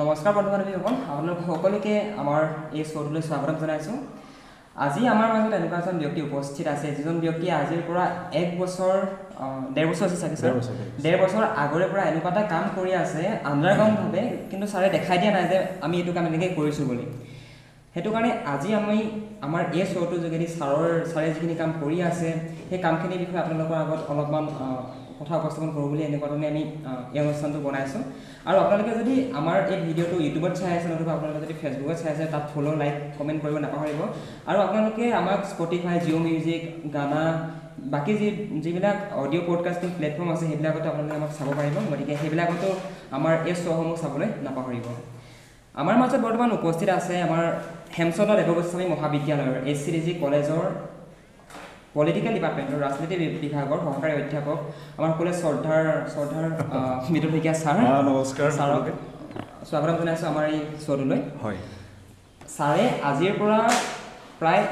নমস্কাৰ বন্ধু বান্ধৱীসকল আপোনালোক সকলোকে আমাৰ এই শ্ব'টোলৈ স্বাগতম জনাইছোঁ। আজি আমাৰ মাজত এনেকুৱা এজন ব্যক্তি উপস্থিত আছে যিজন ব্যক্তিয়ে আজিৰ পৰা এক বছৰ ডেৰ বছৰ আছে চাগে ছাৰ ডেৰ বছৰ, আগৰে পৰা এনেকুৱা এটা কাম কৰি আছে আণ্ডাৰগ্ৰাউণ্ডভাৱে কিন্তু ছাৰে দেখাই দিয়া নাই যে আমি এইটো কাম এনেকৈ কৰিছোঁ বুলি। সেইটো কাৰণে আজি আমি আমাৰ এই শ্ব'টোৰ যোগেদি ছাৰৰ ছাৰে যিখিনি কাম কৰি আছে সেই কামখিনিৰ বিষয়ে আপোনালোকৰ আগত অলপমান কথা উপস্থাপন কৰোঁ বুলি এনেকুৱা ধৰণে আমি এই অনুষ্ঠানটো বনাইছোঁ। আৰু আপোনালোকে যদি আমাৰ এই ভিডিঅ'টো ইউটিউবত চাই আছে নতুবা আপোনালোকে যদি ফেচবুকত চাই আছে তাত ফ'ল' লাইক কমেণ্ট কৰিব নাপাহৰিব। আৰু আপোনালোকে আমাক স্পটিফাই জিঅ' মিউজিক গানা বাকী যি যিবিলাক অডিঅ' পডকাষ্টিং প্লেটফৰ্ম আছে সেইবিলাকতো আপোনালোকে আমাক চাব পাৰিব। গতিকে সেইবিলাকতো আমাৰ এই শ্ব'সমূহ চাবলৈ নাপাহৰিব। আমাৰ মাজত বৰ্তমান উপস্থিত আছে আমাৰ হেমচন্দ্ৰ দেৱগোস্বামী মহাবিদ্যালয়ৰ এইচ চি ডি জি কলেজৰ পলিটিকেল ডিপাৰ্টমেণ্টৰ ৰাজনীতি বিভাগৰ সহকাৰী অধ্যাপক আমাৰ সকলোৱে শ্ৰদ্ধাৰ শ্ৰদ্ধাৰ মৃদুল শইকীয়া ছাৰ। নমস্কাৰ ছাৰক। স্বাগতম জনাইছোঁ আমাৰ এই শ্ব'টোলৈ। হয়। ছাৰে আজিৰ পৰা প্ৰায়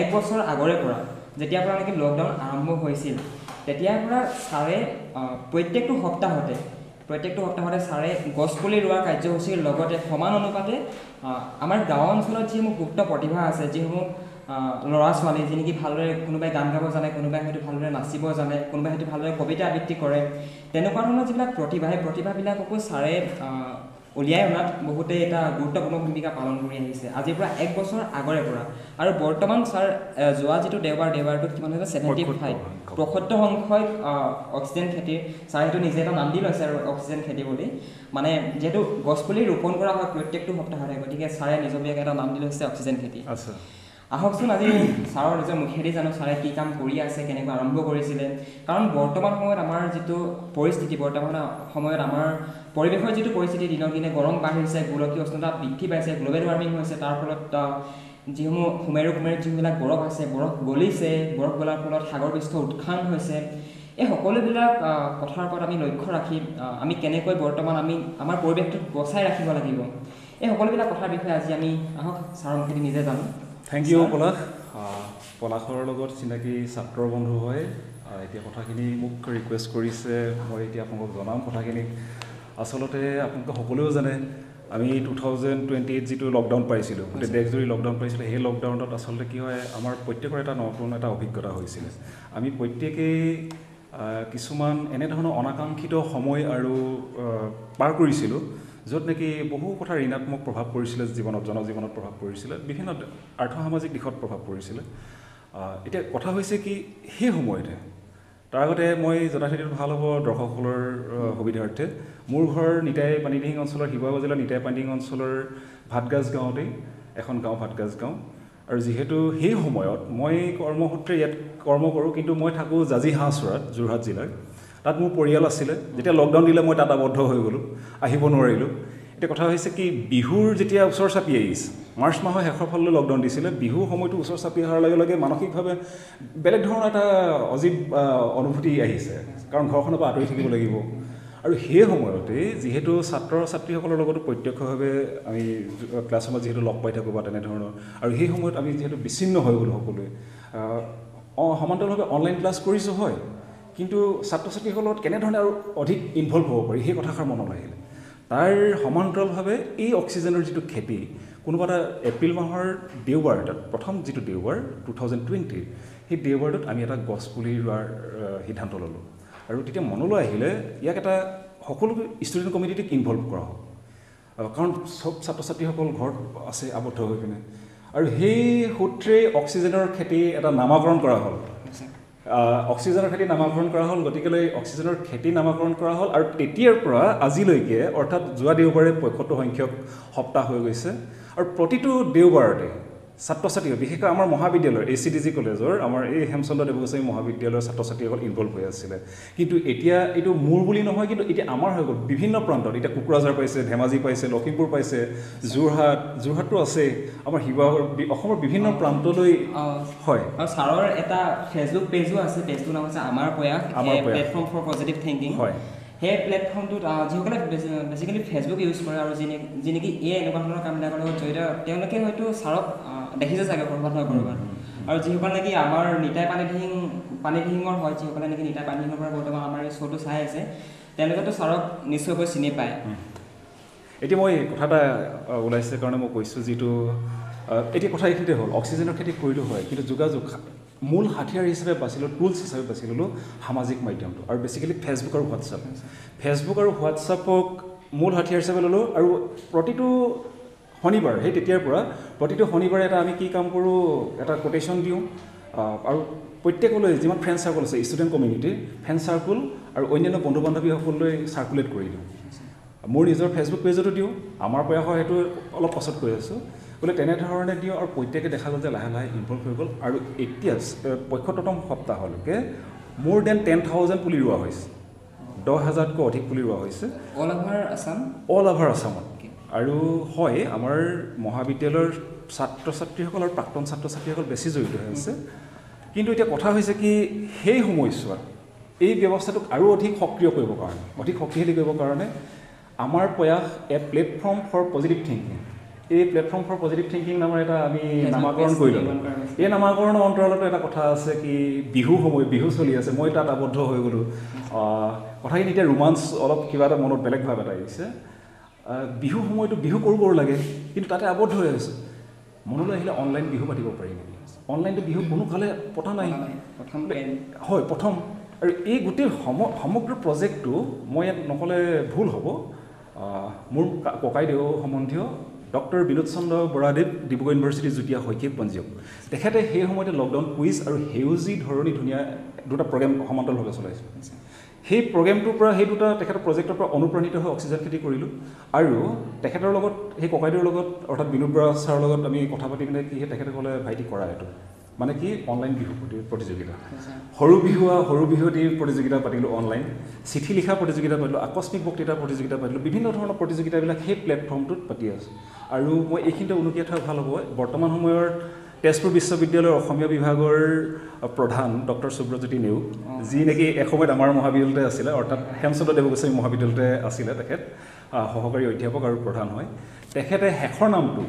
এক বছৰ আগৰে পৰা যেতিয়াৰ পৰা নেকি লকডাউন আৰম্ভ হৈছিল তেতিয়াৰ পৰা ছাৰে প্ৰত্যেকটো সপ্তাহতে প্ৰত্যেকটো সপ্তাহতে ছাৰে গছপুলি ৰোৱা কাৰ্যসূচীৰ লগতে সমান অনুপাতে আমাৰ গাঁও অঞ্চলত যিসমূহ সুপ্ত প্ৰতিভা আছে যিসমূহ ল'ৰা ছোৱালী যি নেকি ভালদৰে কোনোবাই গান গাব জানে কোনোবাই হয়তো ভালদৰে নাচিব জানে কোনোবাই হয়তো ভালদৰে কবিতা আবৃত্তি কৰে তেনেকুৱা ধৰণৰ যিবিলাক প্ৰতিভা সেই প্ৰতিভাবিলাককো ছাৰে উলিয়াই অনাত বহুতে এটা গুৰুত্বপূৰ্ণ ভূমিকা পালন কৰি আহিছে। আজিৰ পৰা এক বছৰ আগৰে পৰা। আৰু বৰ্তমান ছাৰ যোৱা যিটো দেওবাৰ দেওবাৰটোত কিমান হৈছে? ছেভেণ্টি ফাইভ পঁয়সত্তৰ সংখ্যক অক্সিজেন খেতিৰ ছাৰে সেইটো নিজে এটা নাম দি লৈছে আৰু অক্সিজেন খেতি বুলি। মানে যিহেতু গছপুলি ৰোপণ কৰা হয় প্ৰত্যেকটো সপ্তাহতে গতিকে ছাৰে নিজাববীয়াকৈ এটা নাম দি লৈছে অক্সিজেন খেতি। আচ্ছা। আহকচোন আজি ছাৰৰ নিজৰ মুখেদি জানো ছাৰে কি কাম কৰি আছে কেনেকৈ আৰম্ভ কৰিছিলে? কাৰণ বৰ্তমান সময়ত আমাৰ যিটো পৰিস্থিতি বৰ্তমান সময়ত আমাৰ পৰিৱেশৰ যিটো পৰিস্থিতি দিনক দিনে গৰম বাঢ়িছে গোলকীয় উষ্ণতা বৃদ্ধি পাইছে গ্ল'বেল ৱাৰ্মিং হৈছে তাৰ ফলত যিসমূহ সুমেৰু কুমেৰুত যিবিলাক বৰফ আছে বৰফ গলিছে বৰফ গলাৰ ফলত সাগৰ পৃষ্ঠ উৎখান হৈছে। এই সকলোবিলাক কথাৰ ওপৰত আমি লক্ষ্য ৰাখি আমি কেনেকৈ বৰ্তমান আমি আমাৰ পৰিৱেশটোক বচাই ৰাখিব লাগিব। এই সকলোবিলাক কথাৰ বিষয়ে আজি আমি আহক ছাৰৰ মুখেদি নিজে জানো। থেংক ইউ পলাশ পলাশৰ লগত চিনাকি ছাত্ৰ বন্ধু হয় এতিয়া কথাখিনি মোক ৰিকুৱেষ্ট কৰিছে মই এতিয়া আপোনালোকক জনাম কথাখিনি। আচলতে আপোনালোকে সকলোৱেও জানে আমি টু থাউজেণ্ড টুৱেণ্টি এইট যিটো লকডাউন পাইছিলোঁ গোটেই দেশজুৰি লকডাউন পাইছিলোঁ সেই লকডাউনত আচলতে কি হয় আমাৰ প্ৰত্যেকৰ এটা নতুন এটা অভিজ্ঞতা হৈছিলে। আমি প্ৰত্যেকেই কিছুমান এনেধৰণৰ অনাকাংক্ষিত সময় আৰু পাৰ কৰিছিলোঁ। য'ত নেকি বহু কথা ঋণাত্মক প্ৰভাৱ পৰিছিলে জীৱনত জনজীৱনত প্ৰভাৱ পৰিছিলে বিভিন্ন আৰ্থসামাজিক দিশত প্ৰভাৱ পৰিছিলে। এতিয়া কথা হৈছে কি সেই সময়তে তাৰ আগতে মই দিয়াটো ভাল হ'ব দৰ্শকসকলৰ সুবিধাৰ্থে মোৰ ঘৰ নিতাই পানীদিহিং অঞ্চলৰ শিৱসাগৰ জিলাৰ নিতাই পানীদিহিং অঞ্চলৰ ভাতগাজ গাঁৱতেই এখন গাঁও ভাতগাজ গাঁও। আৰু যিহেতু সেই সময়ত মই কৰ্মসূত্ৰে ইয়াত কৰ্ম কৰোঁ কিন্তু মই থাকোঁ জাজি হাঁহচৰাত যোৰহাট জিলাৰ। তাত মোৰ পৰিয়াল আছিলে। যেতিয়া লকডাউন দিলে মই তাত আবদ্ধ হৈ গ'লোঁ আহিব নোৱাৰিলোঁ। এতিয়া কথা হৈছে কি বিহুৰ যেতিয়া ওচৰ চাপি আহিছে মাৰ্চ মাহৰ শেষৰ ফাললৈ লকডাউন দিছিলে বিহুৰ সময়টো ওচৰ চাপি অহাৰ লগে লগে মানসিকভাৱে বেলেগ ধৰণৰ এটা অজীৱ অনুভূতি আহিছে। কাৰণ ঘৰখনৰ পৰা আঁতৰি থাকিব লাগিব। আৰু সেই সময়তেই যিহেতু ছাত্ৰ ছাত্ৰীসকলৰ লগতো প্ৰত্যক্ষভাৱে আমি ক্লাছৰুমত যিহেতু লগ পাই থাকোঁ বা তেনেধৰণৰ আৰু সেই সময়ত আমি যিহেতু বিচ্ছিন্ন হৈ গ'লোঁ সকলোৱে সমান্তৰালভাৱে অনলাইন ক্লাছ কৰিছোঁ হয়। কিন্তু ছাত্ৰ ছাত্ৰীসকলৰ লগত কেনেধৰণে আৰু অধিক ইনভল্ভ হ'ব পাৰি সেই কথাষাৰ মনত আহিলে। তাৰ সমান্তৰালভাৱে এই অক্সিজেনৰ যিটো খেতি কোনোবা এটা এপ্ৰিল মাহৰ দেওবাৰ এটাত প্ৰথম যিটো দেওবাৰ টু থাউজেণ্ড টুৱেণ্টিৰ সেই দেওবাৰটোত আমি এটা গছপুলি ৰোৱাৰ আহ, সিদ্ধান্ত ল'লোঁ। আৰু তেতিয়া মনলৈ আহিলে ইয়াক এটা সকলো ষ্টুডেণ্ট কমিটিক ইনভল্ভ কৰা হওক। কাৰণ চব ছাত্ৰ ছাত্ৰীসকল ঘৰত আছে আবদ্ধ হৈ পিনে আৰু সেই সূত্ৰে অক্সিজেনৰ খেতি এটা নামাকৰণ কৰা হ'ল। অক্সিজেনৰ খেতি নামাকৰণ কৰা হ'ল গতিকেলৈ অক্সিজেনৰ খেতি নামাকৰণ কৰা হ'ল আৰু তেতিয়াৰ পৰা আজিলৈকে অৰ্থাৎ যোৱা দেওবাৰে পঁয়সত্তৰ সংখ্যক সপ্তাহ হৈ গৈছে। আৰু প্ৰতিটো দেওবাৰতে ছাত্ৰ ছাত্ৰী বিশেষকৈ আমাৰ মহাবিদ্যালয়ৰ এ চি ডি জি কলেজৰ আমাৰ এই হেমচন্দ্ৰ দেৱগোস্বামী মহাবিদ্যালয়ৰ ছাত্ৰ ছাত্ৰীসকল ইনভল্ভ হৈ আছিলে। কিন্তু এতিয়া এইটো মোৰ বুলি নহয় কিন্তু এতিয়া আমাৰ হৈ গ'ল। বিভিন্ন প্ৰান্তত এতিয়া কোকৰাঝাৰ পাইছে ধেমাজি পাইছে লখিমপুৰ পাইছে যোৰহাট যোৰহাটতো আছে। আমাৰ শিৱসাগৰ অসমৰ বিভিন্ন প্ৰান্তলৈ হয়। আৰু ছাৰৰ এটা ফেচবুক পেজো আছে পেজটোৰ নাম হৈছে আমাৰ প্ৰয়াস আমাৰ প্ৰয়াস। প্লেটফৰ্ম ফৰ পজিটিভ থিংকিং হয়। সেই প্লেটফৰ্মটোত যিসকলে বেচিকেলি ফেচবুক ইউজ কৰে আৰু যি নেকি এই এনেকুৱা ধৰণৰ কামবিলাকৰ লগত জড়িত তেওঁলোকে হয়তো ছাৰক দেখিছে চাগে ক'ৰবাত নহয় ক'ৰবাত। আৰু যিসকল নেকি আমাৰ নিতাই পানীদিহিং পানীদিহিঙৰ হয় যিসকলে নেকি নিতাই পানীদিহিঙৰ পৰা বৰ্তমান আমাৰ এই শ্ব'টো চাই আছে তেওঁলোকেতো ছাৰক নিশ্চয়কৈ চিনি পায়। এতিয়া মই কথা এটা ওলাইছে কাৰণে মই কৈছোঁ যিটো এতিয়া কথা এইখিনিতে হ'ল অক্সিজেনৰ খেতি কৰিলোঁ হয় কিন্তু যোগাযোগ মূল হাথিয়াৰ হিচাপে বাছি ল'লোঁ টুলছ হিচাপে বাছি ল'লোঁ সামাজিক মাধ্যমটো আৰু বেছিকেলি ফেচবুক আৰু হোৱাটছআপ ফেচবুক আৰু হোৱাটছআপক মূল হাথিয়াৰ হিচাপে ল'লোঁ আৰু প্ৰতিটো শনিবাৰ সেই তেতিয়াৰ পৰা প্ৰতিটো শনিবাৰে এটা আমি কি কাম কৰোঁ এটা কোটেশ্যন দিওঁ আৰু প্ৰত্যেকলৈ যিমান ফ্ৰেণ্ড চাৰ্কল আছে ষ্টুডেণ্ট কমিউনিটি ফ্ৰেণ্ড চাৰ্কল আৰু অন্যান্য বন্ধু বান্ধৱীসকললৈ চাৰ্কুলেট কৰি দিওঁ। মোৰ নিজৰ ফেচবুক পেজতো দিওঁ আমাৰ প্ৰয়াসৰ সেইটো অলপ পাছত কৈ আছোঁ। বোলে তেনেধৰণে দিওঁ আৰু প্ৰত্যেকে দেখা গ'ল যে লাহে লাহে ইনভলভ হৈ গ'ল। আৰু এতিয়া পঁয়সত্তৰতম সপ্তাহলৈকে মোৰ দেন টেন থাউজেণ্ড পুলি ৰোৱা হৈছে। দহ হাজাৰতকৈ অধিক পুলি ৰোৱা হৈছে। All over Assam all over আছামত আৰু হয় আমাৰ মহাবিদ্যালয়ৰ ছাত্ৰ ছাত্ৰীসকল আৰু প্ৰাক্তন ছাত্ৰ ছাত্ৰীসকল বেছি জড়িত হৈ আছে। কিন্তু এতিয়া কথা হৈছে কি সেই সময়ছোৱাত এই ব্যৱস্থাটোক আৰু অধিক সক্ৰিয় কৰিবৰ কাৰণে অধিক শক্তিশালী কৰিবৰ কাৰণে আমাৰ প্ৰয়াস a platform for positive thinking এই প্লেটফৰ্ম ফৰ পজিটিভ থিংকিং নামৰ এটা আমি নামাকৰণ কৰি ল'লোঁ। এই নামাকৰণৰ অন্তৰালতো এটা কথা আছে কি বিহু সময় বিহু চলি আছে মই তাত আবদ্ধ হৈ গ'লোঁ। কথাখিনি এতিয়া ৰোমাঞ্চ অলপ কিবা এটা মনত বেলেগ ভাৱ এটা আহিছে। আহ, বিহু সময়তো বিহু কৰোঁ কৰোঁ লাগে কিন্তু তাতে আবদ্ধ হৈ আছে। মনলৈ আহিলে অনলাইন বিহু পাতিব পাৰি নেকি? অনলাইনটো বিহু কোনো কালে পতা নাই। হয় প্ৰথম। আৰু এই গোটেই সম সমগ্ৰ প্ৰজেক্টটো মই ইয়াত নক'লে ভুল হ'ব। মোৰ ককাইদেউ সম্বন্ধীয় ডক্টৰ বিনোদ চন্দ্ৰ বৰাদেৱ ডিব্ৰুগড় ইউনিভাৰ্চিটিৰ যুটীয়া শৈক্ষিক পঞ্জীয়ক। তেখেতে সেই সময়তে লকডাউন কুইজ আৰু সেউজী ধৰণী ধুনীয়া দুটা প্ৰগ্ৰেম সমান্তৰালভাৱে চলাইছিল সেই প্ৰগ্ৰেমটোৰ পৰা সেই দুটা তেখেতৰ প্ৰজেক্টৰ পৰা অনুপ্ৰাণিত হৈ অক্সিজেন খেতি কৰিলোঁ আৰু তেখেতৰ লগত সেই ককাইদেউৰ লগত অৰ্থাৎ বিনোদ বৰা ছাৰৰ লগত আমি কথা পাতি পিনে কি তেখেতে ক'লে ভাইটি কৰা এইটো। মানে কি অনলাইন বিহু প্ৰতি- প্ৰতিযোগিতা সৰু বিহুৱা সৰু বিহুৱতী প্ৰতিযোগিতা পাতিলোঁ অনলাইন চিঠি লিখা প্ৰতিযোগিতা পাতিলোঁ আকস্মিক বক্তৃতা প্ৰতিযোগিতা পাতিলোঁ বিভিন্ন ধৰণৰ প্ৰতিযোগিতাবিলাক সেই প্লেটফৰ্মটোত পাতি আছোঁ। আৰু মই এইখিনিতে উনুকিয়াই থোৱা ভাল হ'ব। বৰ্তমান সময়ৰ তেজপুৰ বিশ্ববিদ্যালয়ৰ অসমীয়া বিভাগৰ প্ৰধান ডক্টৰ সুব্ৰজ্যোতি নেওগ যি নেকি এসময়ত আমাৰ মহাবিদ্যালয়তে আছিলে অৰ্থাৎ হেমচন্দ্ৰ দেৱগোস্বামী মহাবিদ্যালয়তে আছিলে তেখেত সহকাৰী অধ্যাপক আৰু প্ৰধান হয়। তেখেতে শেষৰ নামটো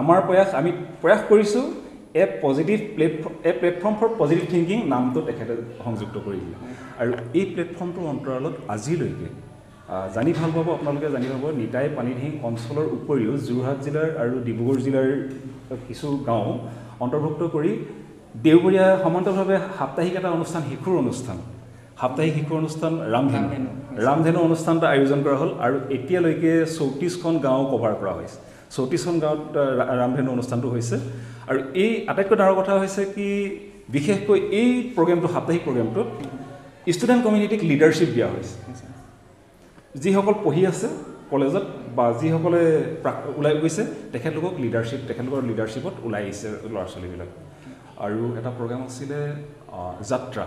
আমাৰ প্ৰয়াস আমি প্ৰয়াস কৰিছোঁ a positive platform a platform for positive thinking নামটো তেখেতে সংযুক্ত কৰি দিলে। আৰু এই প্লেটফৰ্মটোৰ অন্তৰালত আজিলৈকে জানি ভাল পাব আপোনালোকে জানি পাব নিতাই পানীঢিং অঞ্চলৰ উপৰিও যোৰহাট জিলাৰ আৰু ডিব্ৰুগড় জিলাৰ কিছু গাঁও অন্তৰ্ভুক্ত কৰি দেওবৰীয়া সমান্তৰালভাৱে সাপ্তাহিক এটা অনুষ্ঠান শিশুৰ অনুষ্ঠান। সাপ্তাহিক শিশুৰ অনুষ্ঠান ৰামধেনু। ৰামধেনু। ৰামধেনু অনুষ্ঠান এটা আয়োজন কৰা হ'ল আৰু এতিয়ালৈকে চৌত্ৰিছখন গাঁও কভাৰ কৰা হৈছে। চৌত্ৰিছখন গাঁৱত ৰামধেনু অনুষ্ঠানটো হৈছে। আৰু এই আটাইতকৈ ডাঙৰ কথা হৈছে কি বিশেষকৈ এই প্ৰগ্ৰেমটো সাপ্তাহিক প্ৰগ্ৰেমটোত ষ্টুডেণ্ট কমিউনিটিক লিডাৰশ্বিপ দিয়া হৈছে। যিসকল পঢ়ি আছে কলেজত বা যিসকলে প্ৰাক ওলাই গৈছে তেখেতলোকক লিডাৰশ্বিপ তেখেতলোকৰ লিডাৰশ্বিপত ওলাই আহিছে ল'ৰা ছোৱালীবিলাক আৰু এটা প্ৰগ্ৰেম আছিলে যাত্ৰা।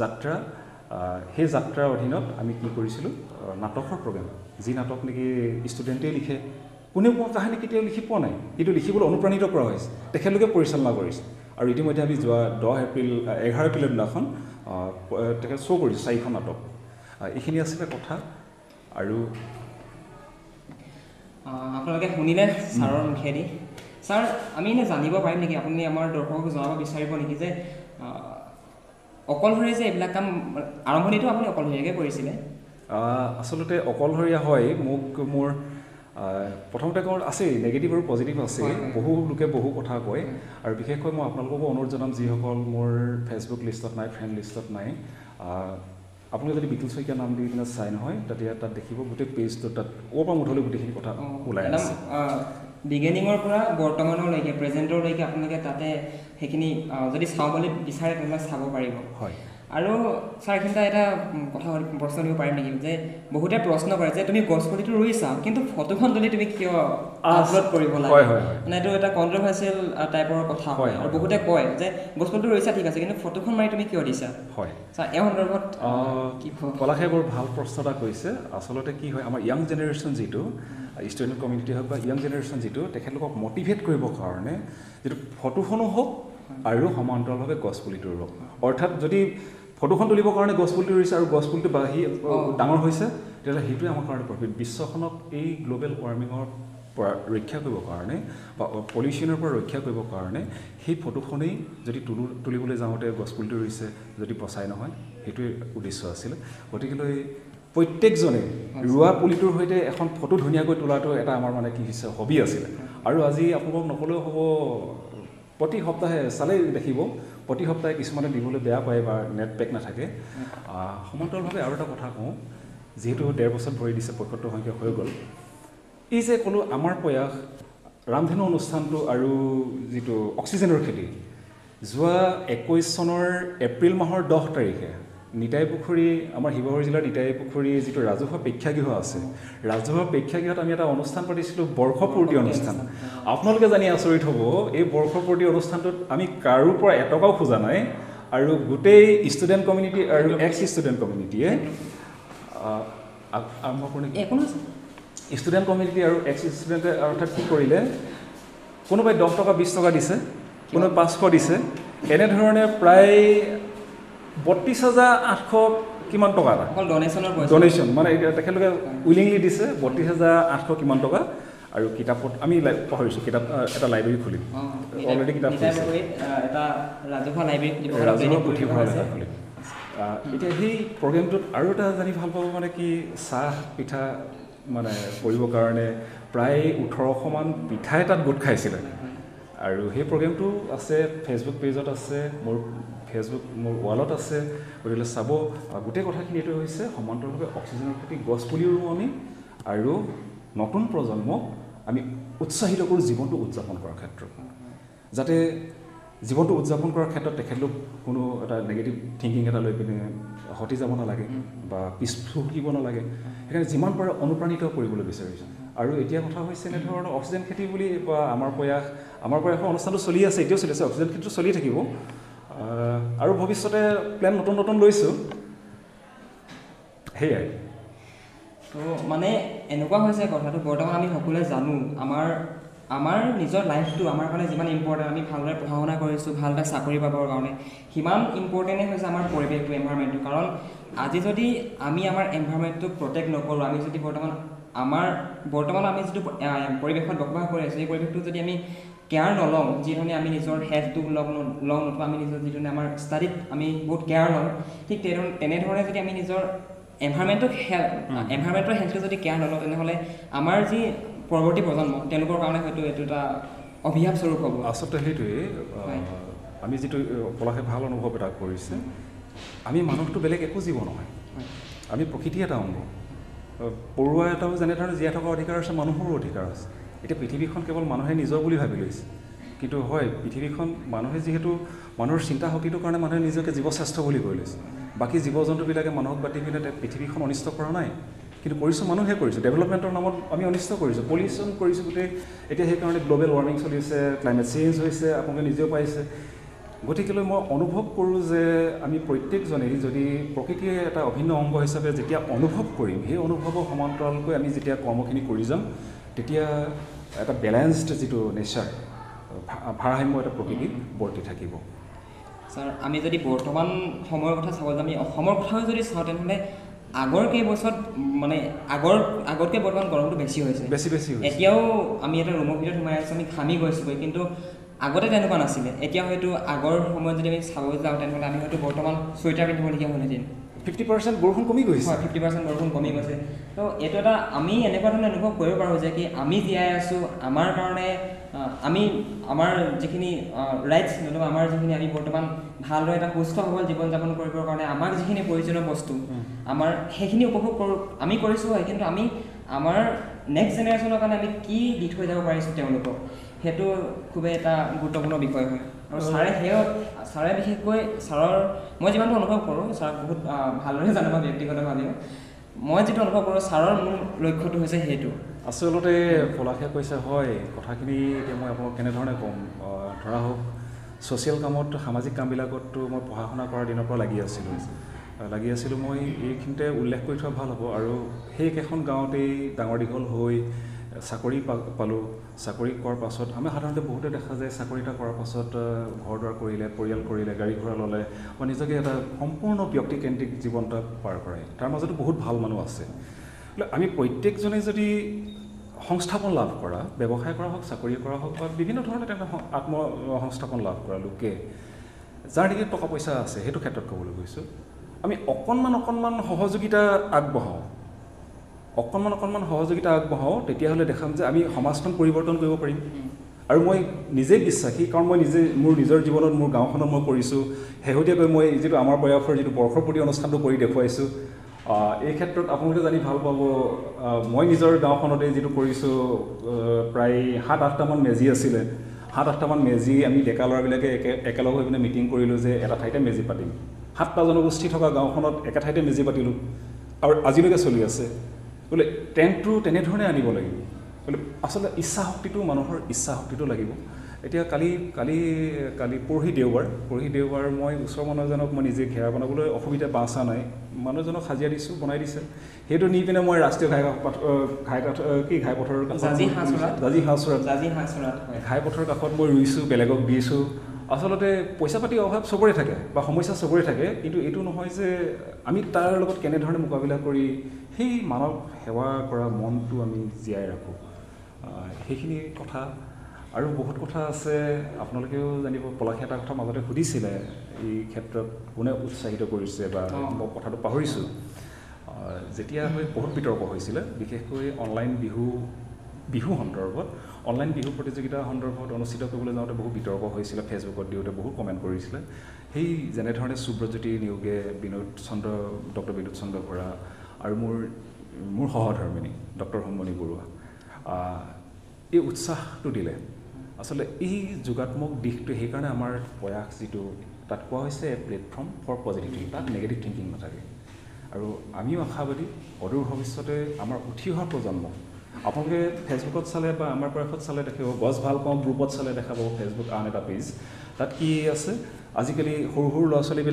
যাত্ৰা সেই যাত্ৰাৰ অধীনত আমি কি কৰিছিলোঁ নাটকৰ প্ৰগ্ৰেম। যি নাটক নেকি ষ্টুডেণ্টেই লিখে কোনেও পোৱা কাহিনী কেতিয়াও লিখি পোৱা নাই। কিন্তু লিখিবলৈ অনুপ্ৰাণিত কৰা হৈছে। তেখেতলোকে পৰিচালনা কৰিছে। আৰু ইতিমধ্যে আমি যোৱা দহ এপ্ৰিল এঘাৰ এপ্ৰিলৰ দিনাখন তেখেত শ্ব' কৰিছোঁ চাৰিখন নাটক। এইখিনি আছিলে কথা। আৰু আপোনালোকে শুনিলে ছাৰৰ মুখেদি। ছাৰ আমি এনে জানিব পাৰিম নেকি? আপুনি আমাৰ দৰ্শকক জনাব বিচাৰিব নেকি যে আহ, অকলশৰে যে এইবিলাক কাম আৰম্ভণিটো আপুনি অকলশৰীয়াকৈ কৰিছিলে? আচলতে অকলশৰীয়া হয়। মোক মোৰ প্ৰথমতে কওঁ আছেই নেগেটিভ আৰু পজিটিভ আছে। হয়, হয়। বহু লোকে বহু কথা কয়। আৰু বিশেষকৈ মই আপোনালোককো অনুৰোধ জনাম যিসকল মোৰ ফেচবুক লিষ্টত নাই ফ্ৰেণ্ড লিষ্টত নাই আপোনালোকে যদি বিতুল শইকীয়া নাম দি কিনে চাই নহয় তেতিয়া তাত দেখিব গোটেই পেজটো তাত অ'ৰ পৰা মুঠলৈ গোটেইখিনি কথা ওলাই আছে। বিগিনিঙৰ পৰা বৰ্তমানলৈকে প্ৰেজেণ্টৰলৈকে আপোনালোকে তাতে সেইখিনি যদি চাওঁ বুলি বিচাৰে তেনেহ'লে চাব পাৰিব। হয়। আৰু ছাৰ এইখিনিতে এটা কথা প্ৰশ্ন দিব পাৰিম নেকি? যে বহুতে প্ৰশ্ন কৰে যে তুমি গছ পুলিটো ৰুইছা কিন্তু ফটোখন তুলি তুমি কিয় আপলোড কৰিব লাগে? হয়, হয়, হয়। মানে এইটো এটা কণ্ট্ৰভাৰ্চিয়েল টাইপৰ কথা হয়, আৰু। বহুতে কয় যে গছ পুলিটো ৰুইছা ঠিক আছে কিন্তু ফটোখন মাৰি তুমি কিয় দিছা? হয়। ছাৰ এই সন্দৰ্ভত কি ক'ব? পলাশে বৰ ভাল প্ৰশ্ন এটা কৰিছে আচলতে কি হয় আমাৰ য়াং জেনেৰেশ্যন যিটো ষ্টুডেণ্ট কমিউনিটি হওক বা য়াং জেনেৰেশ্যন যিটো তেখেতলোকক মটিভেট কৰিবৰ কাৰণে যিটো ফটোখনো হওক আৰু সমান্তৰালভাৱে গছপুলিটো ৰুওক। অৰ্থাৎ যদি ফটোখন তুলিবৰ কাৰণে গছপুলিটো ৰুইছে আৰু গছপুলিটো বাঢ়ি। ডাঙৰ হৈছে তেতিয়াহ'লে সেইটোৱে আমাৰ কাৰণে প্ৰফিট বিশ্বখনক এই গ্ল'বেল ৱাৰ্মিঙৰ পৰা ৰক্ষা কৰিবৰ কাৰণে বা পলিউশ্যনৰ পৰা ৰক্ষা কৰিবৰ কাৰণে সেই ফটোখনেই যদি তুলো তুলিবলৈ যাওঁতে গছপুলিটো ৰুইছে যদি বচাই নহয় সেইটোৱে উদ্দেশ্য আছিলে। গতিকেলৈ প্ৰত্যেকজনে ৰোৱা পুলিটোৰ সৈতে এখন ফটো ধুনীয়াকৈ তোলাটো এটা আমাৰ মানে কি হৈছে হবি আছিলে। আৰু আজি আপোনালোকক নক'লেও হ'ব প্ৰতি সপ্তাহে চালেই দেখিব। প্ৰতি সপ্তাহে কিছুমানে দিবলৈ বেয়া পায় বা নেট পেক নাথাকে। সমান্তৰালভাৱে আৰু এটা কথা কওঁ যিহেতু ডেৰ বছৰত ভৰি দিছে পঁয়সত্তৰ সংখ্যক হৈ গ'ল। এই যে ক'লো আমাৰ প্ৰয়াস ৰামধেনু অনুষ্ঠানটো আৰু যিটো অক্সিজেনৰ খেতি যোৱা একৈছ চনৰ এপ্ৰিল মাহৰ দহ তাৰিখে নিতাই পুখুৰী আমাৰ শিৱসাগৰ জিলাৰ নিতাই পুখুৰী যিটো ৰাজহুৱা প্ৰেক্ষাগৃহ আছে ৰাজহুৱা প্ৰেক্ষাগৃহত আমি এটা অনুষ্ঠান পাতিছিলোঁ বৰ্ষপূৰ্তি অনুষ্ঠান। আপোনালোকে জানি আচৰিত হ'ব এই বৰ্ষপূৰ্তি অনুষ্ঠানটোত আমি কাৰো পৰা এটকাও খোজা নাই আৰু গোটেই ষ্টুডেণ্ট কমিউনিটি আৰু এক্স ষ্টুডেণ্ট কমিউনিটিয়ে আৰম্ভ কৰোঁ নেকি ষ্টুডেণ্ট কমিউনিটি আৰু এক্স ষ্টুডেণ্টে অৰ্থাৎ কি কৰিলে কোনোবাই দহ টকা বিছ টকা দিছে কোনোবাই পাঁচশ দিছে এনেধৰণে প্ৰায় বত্ৰিছ হাজাৰ আঠশ কিমান টকা এটা? ডনেশ্যন মানে তেখেতলোকে উইলিংলি দিছে বত্ৰিছ হাজাৰ আঠশ কিমান টকা। আৰু কিতাপত আমি পাহৰিছোঁ কিতাপ এটা লাইব্ৰেৰী খুলিম। অলৰেডি কিতাপ ৰাজহুৱা পুথিভঁৰাল এটা। খুলিম। এতিয়া সেই প্ৰগ্ৰেমটোত আৰু এটা জানি ভাল পাব মানে কি চাহ পিঠা মানে কৰিবৰ কাৰণে প্ৰায় ওঠৰশমান পিঠাই তাত গোট খাইছিলে। আৰু সেই প্ৰগ্ৰেমটো আছে ফেচবুক পেজত আছে মোৰ ফেচবুক মোৰ ৱালত আছে গতিকে চাব। গোটেই কথাখিনি এইটো হৈছে সমান্তৰালভাৱে অক্সিজেনৰ প্ৰতি গছ পুলিও ৰুওঁ আমি আৰু নতুন প্ৰজন্মক আমি উৎসাহিত কৰোঁ জীৱনটো উদযাপন কৰাৰ ক্ষেত্ৰত। যাতে জীৱনটো উদযাপন কৰাৰ ক্ষেত্ৰত তেখেতলোক কোনো এটা নিগেটিভ থিংকিং এটা লৈ পিনে হতি যাব নালাগে বা পিছ সুকিব নালাগে। সেইকাৰণে যিমান পাৰে অনুপ্ৰাণিত কৰিবলৈ বিচাৰিছোঁ। আৰু এতিয়া কথা হৈছে এনেধৰণৰ অক্সিজেন খেতি বুলি বা আমাৰ প্ৰয়াস আমাৰ প্ৰয়াসৰ অনুষ্ঠানটো চলি আছে এতিয়াও চলি আছে অক্সিজেন খেতিটো চলি থাকিব। আৰু ভৱিষ্যতে প্লেন নতুন নতুন লৈছোঁ। সেয়াই। তো মানে এনেকুৱা হৈছে কথাটো বৰ্তমান আমি সকলোৱে জানো আমাৰ আমাৰ নিজৰ লাইফটো আমাৰ কাৰণে যিমান ইম্পৰ্টেণ্ট আমি ভালদৰে পঢ়া শুনা কৰিছোঁ ভাল এটা চাকৰি পাবৰ কাৰণে সিমান ইম্পৰ্টেণ্টেই হৈছে আমাৰ পৰিৱেশটো এনভাইৰমেণ্টটো কাৰণ আজি যদি আমি আমাৰ এনভাইৰমেণ্টটোক প্ৰটেক্ট নকৰোঁ আমি যদি বৰ্তমান আমাৰ বৰ্তমান আমি যিটো পৰিৱেশত বসবাস কৰি আছোঁ সেই পৰিৱেশটো যদি আমি কেয়াৰ নলওঁ যিধৰণে আমি নিজৰ হেল্থটোক লওঁ লওঁ নতুবা আমি নিজৰ যিধৰণে আমাৰ ষ্টাডিত আমি বহুত কেয়াৰ লওঁ ঠিক তেনে- তেনেধৰণে যদি আমি নিজৰ এনভাইৰমেণ্টক হেল্থ এনভাইৰমেণ্টৰ হেল্থটো যদি কেয়াৰ নলওঁ তেনেহ'লে আমাৰ যি পৰৱৰ্তী প্ৰজন্ম তেওঁলোকৰ কাৰণে হয়তো এইটো এটা অভিশাপ স্বৰূপ হ'ব। আচলতে সেইটোৱেই আমি যিটো পলাশে ভাল অনুভৱ এটা কৰিছে আমি মানুহটো বেলেগ একো জীৱ নহয়। হয়। আমি প্ৰকৃতি এটা অংগ। পৰুৱা এটাও যেনেধৰণে জীয়াই থকাৰ অধিকাৰ আছে মানুহৰো অধিকাৰ আছে। এতিয়া পৃথিৱীখন কেৱল মানুহে নিজৰ বুলি ভাবি লৈছে। কিন্তু হয় পৃথিৱীখন মানুহে যিহেতু মানুহৰ চিন্তা শক্তিটোৰ কাৰণে মানুহে নিজকে জীৱশ্ৰেষ্ঠ বুলি কৈ লৈছে। বাকী জীৱ জন্তুবিলাকে মানুহক পাতি পিনে পৃথিৱীখন অনিষ্ট কৰা নাই। কিন্তু কৰিছোঁ মানুহে কৰিছোঁ। ডেভেলপমেণ্টৰ নামত আমি অনিষ্ট কৰিছোঁ। পলিউশ্যন কৰিছোঁ গোটেই। এতিয়া সেইকাৰণে গ্ল'বেল ৱাৰ্মিং চলি আছে ক্লাইমেট চেঞ্জ হৈছে আপোনালোকে নিজেও পাইছে। গতিকেলৈ মই অনুভৱ কৰোঁ যে আমি প্ৰত্যেকজনেই যদি প্ৰকৃতিয়ে এটা অভিন্ন অংগ হিচাপে যেতিয়া অনুভৱ কৰিম সেই অনুভৱৰ সমান্তৰালকৈ আমি যেতিয়া কৰ্মখিনি কৰি যাম তেতিয়া এটা বেলেঞ্চড যিটো নেচাৰ ভাৰসাম্য এটা প্ৰকৃতিত বৰ্তি থাকিব। ছাৰ আমি যদি বৰ্তমান সময়ৰ কথা চাব যাওঁ আমি অসমৰ কথাও যদি চাওঁ তেনেহ'লে আগৰ কেইবছৰত মানে আগৰ আগতকৈ বৰ্তমান গৰমটো বেছি হৈছে। বেছি বেছি এতিয়াও আমি এটা ৰুমৰ ভিতৰত সোমাই আছোঁ আমি ঘামি গৈছোগৈ কিন্তু আগতে তেনেকুৱা নাছিলে। এতিয়া হয়তো আগৰ সময়ত যদি আমি চাব যাওঁ তেনেহ'লে আমি হয়তো বৰ্তমান চুৱেটাৰ পিন্ধিবলগীয়া হ'লহেঁতেন। ফিফটি পাৰ্চেণ্ট বৰষুণ কমি গৈছে। হয় ফিফটি পাৰ্চেণ্ট বৰষুণ কমি গৈছে। তো এইটো এটা আমি এনেকুৱা ধৰণে অনুভৱ কৰিব পাৰোঁ যে কি আমি জীয়াই আছোঁ আমাৰ কাৰণে আমি আমাৰ যিখিনি ৰাইটছ নতুবা আমাৰ যিখিনি আমি বৰ্তমান ভালদৰে এটা সুস্থ সবল জীৱন যাপন কৰিবৰ কাৰণে আমাক যিখিনি প্ৰয়োজনীয় বস্তু আমাৰ সেইখিনি উপভোগ কৰোঁ আমি কৰিছোঁ হয় কিন্তু আমি আমাৰ নেক্সট জেনেৰেশ্যনৰ কাৰণে আমি কি দি থৈ যাব পাৰিছোঁ তেওঁলোকক সেইটো খুবেই এটা গুৰুত্বপূৰ্ণ বিষয় হয়। আৰু ছাৰে সেই ছাৰে বিশেষকৈ ছাৰৰ মই যিমানটো অনুভৱ কৰোঁ ছাৰক বহুত ভালদৰে জানো বা ব্যক্তিগতভাৱেও মই যিটো অনুভৱ কৰোঁ ছাৰৰ মূল লক্ষ্যটো হৈছে সেইটো। আচলতে পলাশে কৈছে হয় কথাখিনি এতিয়া মই আপোনাক কেনেধৰণে ক'ম? ধৰা হওক ছ'চিয়েল কামত সামাজিক কামবিলাকততো মই পঢ়া শুনা কৰাৰ দিনৰ পৰা লাগি আছিলোঁ। লাগি আছিলোঁ মই এইখিনিতে উল্লেখ কৰি থোৱা ভাল হ'ব। আৰু সেই একেখন গাঁৱতেই ডাঙৰ দীঘল হৈ চাকৰি পা পালোঁ। চাকৰি কৰাৰ পাছত আমি সাধাৰণতে বহুতে দেখা যায় চাকৰি এটা কৰাৰ পাছত ঘৰ দুৱাৰ কৰিলে পৰিয়াল কৰিলে গাড়ী ঘোঁৰা ল'লে বা নিজকে এটা সম্পূৰ্ণ ব্যক্তিকেন্দ্ৰিক জীৱন এটা পাৰ কৰে। তাৰ মাজতো বহুত ভাল মানুহ আছে। আমি প্ৰত্যেকজনে যদি সংস্থাপন লাভ কৰা ব্যৱসায় কৰা হওক চাকৰি কৰা হওক বা বিভিন্ন ধৰণে তেনে আত্ম সংস্থাপন লাভ কৰা লোকে যাৰ নেকি টকা পইচা আছে সেইটো ক্ষেত্ৰত ক'বলৈ গৈছোঁ আমি অকণমান অকণমান সহযোগিতা আগবঢ়াওঁ। অকণমান অকণমান সহযোগিতা আগবঢ়াওঁ তেতিয়াহ'লে দেখাম যে আমি সমাজখন পৰিৱৰ্তন কৰিব পাৰিম। আৰু মই নিজেই বিশ্বাসী কাৰণ মই নিজে মোৰ নিজৰ জীৱনত মোৰ গাঁওখনত মই কৰিছোঁ শেহতীয়াকৈ মই যিটো আমাৰ বয়সৰ যিটো বৰ্ষপতি অনুষ্ঠানটো কৰি দেখুৱাইছোঁ। এই ক্ষেত্ৰত আপোনালোকে জানি ভাল পাব মই নিজৰ গাঁওখনতে যিটো কৰিছোঁ প্ৰায় সাত আঠটামান মেজি আছিলে। সাত আঠটামান মেজি আমি ডেকা ল'ৰাবিলাকে একে একেলগ হৈ পিনে মিটিং কৰিলোঁ যে এটা ঠাইতে মেজি পাতিম। সাতটা জনগোষ্ঠী থকা গাঁওখনত একে ঠাইতে মেজি পাতিলোঁ। আৰু আজিলৈকে চলি আছে। বোলে টেণ্টটো তেনেধৰণে আনিব লাগিব। বোলে আচলতে ইচ্ছা শক্তিটো মানুহৰ ইচ্ছা শক্তিটো লাগিব। এতিয়া কালি কালি কালি পৰহি দেওবাৰ পৰহি দেওবাৰ মই ওচৰৰ মানুহ এজনক মই নিজে ঘেৰা বনাবলৈ অসুবিধা চাহ নাই মানুহজনক হাজিৰা দিছোঁ বনাই দিছে। সেইটো নি পিনে মই ৰাষ্ট্ৰীয় ঘাই পথ- ঘাই কাঠ- কি পথৰ কাষত জাঁজি হাঁচৰাত? ঘাই পথৰ কাষত মই ৰুইছোঁ বেলেগক দিছোঁ। আচলতে পইচা পাতি অভাৱ চবৰে থাকে বা সমস্যা চবৰে থাকে কিন্তু এইটো নহয় যে আমি তাৰ লগত কেনেধৰণে মোকাবিলা কৰি সেই মানৱ সেৱা কৰা মনটো আমি জীয়াই ৰাখোঁ সেইখিনি কথা আৰু বহুত কথা আছে আপোনালোকেও জানিব পলাশী এটা কথা মাজতে সুধিছিলে এই ক্ষেত্ৰত কোনে উৎসাহিত কৰিছে বা। মই কথাটো পাহৰিছোঁ যেতিয়া হৈ বহুত বিতৰ্ক হৈছিলে বিশেষকৈ অনলাইন বিহু বিহু সন্দৰ্ভত অনলাইন বিহু প্ৰতিযোগিতা সন্দৰ্ভত অনুষ্ঠিত কৰিবলৈ যাওঁতে বহু বিতৰ্ক হৈছিলে ফেচবুকত দিওঁতে বহুত কমেণ্ট কৰিছিলে। সেই যেনেধৰণে সুব্ৰজ্যোতি নিয়োগে বিনোদ চন্দ্ৰ ডক্টৰ বিনোদ চন্দ্ৰ বৰা আৰু মোৰ মোৰ সহধৰ্মিনী ডক্টৰ হোমমণি বৰুৱা এই উৎসাহটো দিলে। আচলতে এই যোগাত্মক দিশটো সেইকাৰণে আমাৰ প্ৰয়াস যিটো তাত কোৱা হৈছে a platform for positive thinking তাত নেগেটিভ থিংকিং নাথাকে। আৰু আমিও আশাবাদী অদূৰ ভৱিষ্যতে আমাৰ উঠি অহা প্ৰজন্ম আপোনালোকে ফেচবুকত চালে বা আমাৰ প্ৰয়াসত চালে দেখিব গছ ভাল পাওঁ গ্ৰুপত চালে দেখা পাব ফেচবুক আন এটা পেজ তাত কি আছে? আজিকালি সৰু সৰু ল'ৰা ছোৱালীবিলাক